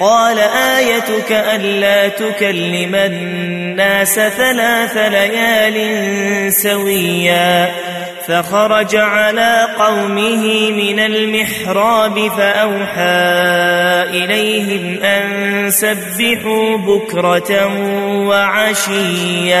قال آيتك ألا تكلم الناس ثلاث ليال سويا فخرج على قومه من المحراب فأوحى إليهم أن سبحوا بكرة وعشيا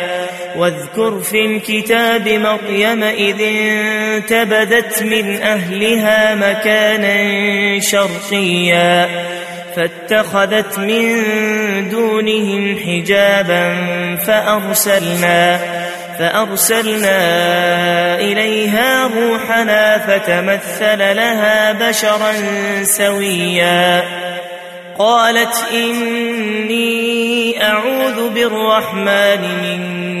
واذكر في الكتاب مريم إذ انتبذت من أهلها مكانا شرقيا فاتخذت من دونهم حجابا فأرسلنا فأرسلنا إليها روحنا فتمثل لها بشرا سويا قالت إني أعوذ بالرحمن منك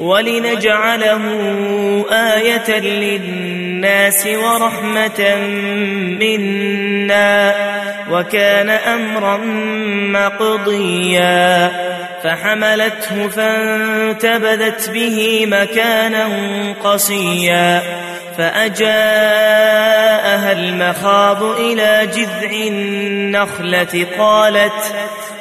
ولنجعله آية للناس ورحمة منا وكان أمرا مقضيا فحملته فانتبذت به مكانا قصيا فأجاءها المخاض إلى جذع النخلة قالت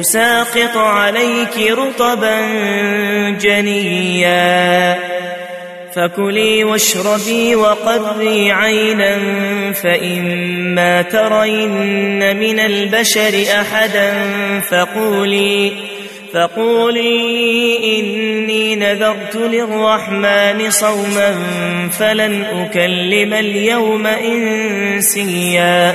تساقط عليك رطبا جنيا. فكلي واشربي وقري عينا فإما ترين من البشر أحدا فقولي فقولي إني نذرت للرحمن صوما فلن أكلم اليوم إنسيا.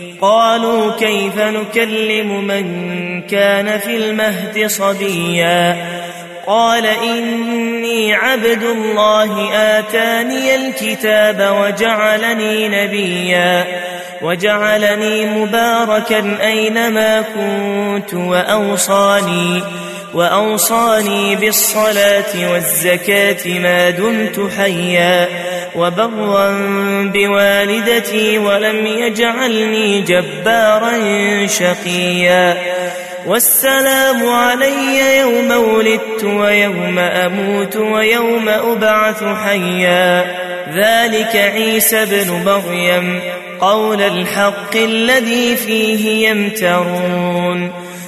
قالوا كيف نكلم من كان في المهد صبيا قال إني عبد الله آتاني الكتاب وجعلني نبيا وجعلني مباركا أينما كنت وأوصاني وأوصاني بالصلاة والزكاة ما دمت حيا وبرا بوالدتي ولم يجعلني جبارا شقيا والسلام علي يوم ولدت ويوم أموت ويوم أبعث حيا ذلك عيسى بن مريم قول الحق الذي فيه يمترون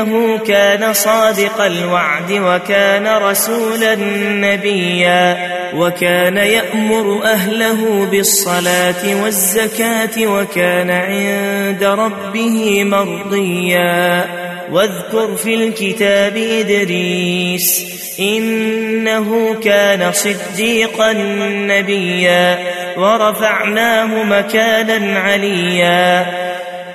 إنه كان صادق الوعد وكان رسولا نبيا وكان يأمر أهله بالصلاة والزكاة وكان عند ربه مرضيا. واذكر في الكتاب إدريس إنه كان صديقا نبيا ورفعناه مكانا عليا.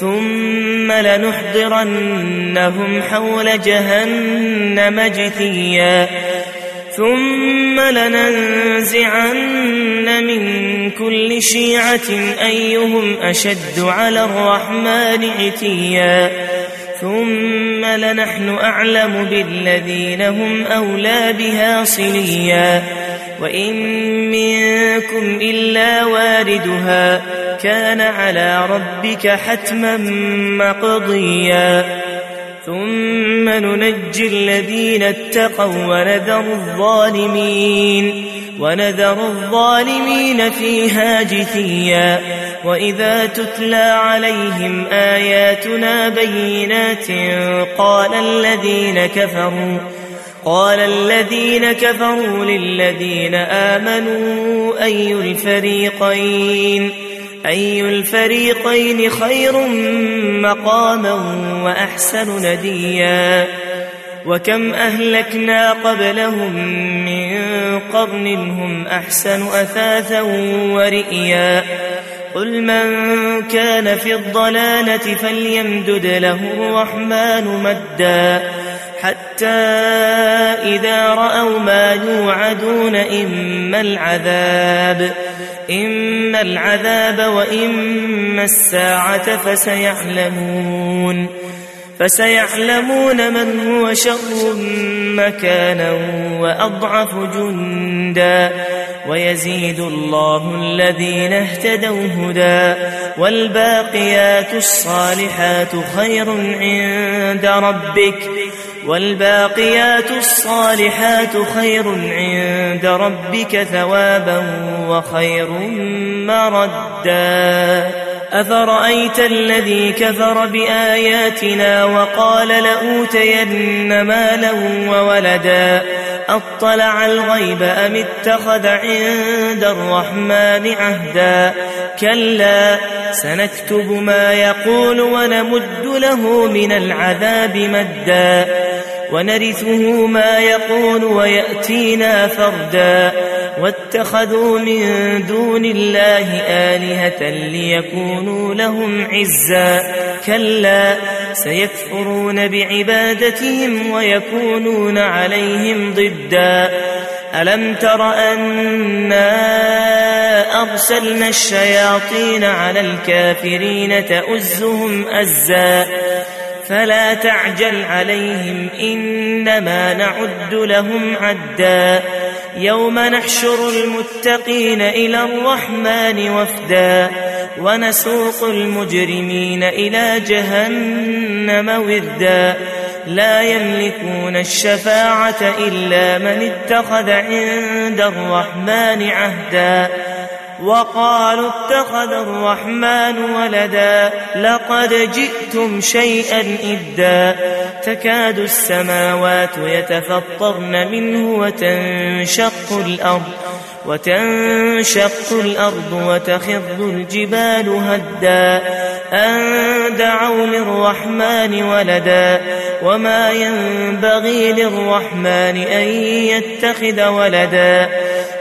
ثم لنحضرنهم حول جهنم جثيا. ثم لننزعن من كل شيعة أيهم أشد على الرحمن عتيا. ثم لنحن أعلم بالذين هم أولى بها صليا. وإن منكم إلا واردها. كان على ربك حتما مقضيا. ثم ننجي الذين اتقوا ونذر الظالمين. ونذر الظالمين فيها جثيا. وإذا تتلى عليهم آياتنا بينات قال الذين كفروا قال الذين كفروا للذين آمنوا أي الفريقين؟ أي الفريقين خير مقاما وأحسن نديا؟ وكم أهلكنا قبلهم من قرن هم أحسن أثاثا ورئيا؟ قل من كان في الضلالة فليمدد له الرحمن مدا. حتى إذا رأوا ما يوعدون إما العذاب. إما العذاب وإما الساعة فسيعلمون فسيعلمون من هو شر مكانا وأضعف جندا ويزيد الله الذين اهتدوا هدى والباقيات الصالحات خير عند ربك والباقيات الصالحات خير عند ربك ثوابا وخير مردا. أفرأيت الذي كفر بآياتنا وقال لأوتين مالا وولدا؟ أطلع الغيب أم اتخذ عند الرحمن عهدا؟ كلا سنكتب ما يقول ونمد له من العذاب مدا. ونرثه ما يقول ويأتينا فردا. واتخذوا من دون الله آلهة ليكونوا لهم عزا. كلا سيكفرون بعبادتهم ويكونون عليهم ضدا. ألم تر أنا أرسلنا الشياطين على الكافرين تؤزهم أزا؟ فلا تعجل عليهم إنما نعد لهم عدا. يوم نحشر المتقين إلى الرحمن وفدا ونسوق المجرمين إلى جهنم وردا لا يملكون الشفاعة إلا من اتخذ عند الرحمن عهدا. وقالوا اتخذ الرحمن ولدا لقد جئتم شيئا إدا تكاد السماوات يتفطرن منه وتنشق الأرض وتنشق الأرض وتخر الجبال هدا أن دعوا للرحمن ولدا وما ينبغي للرحمن أن يتخذ ولدا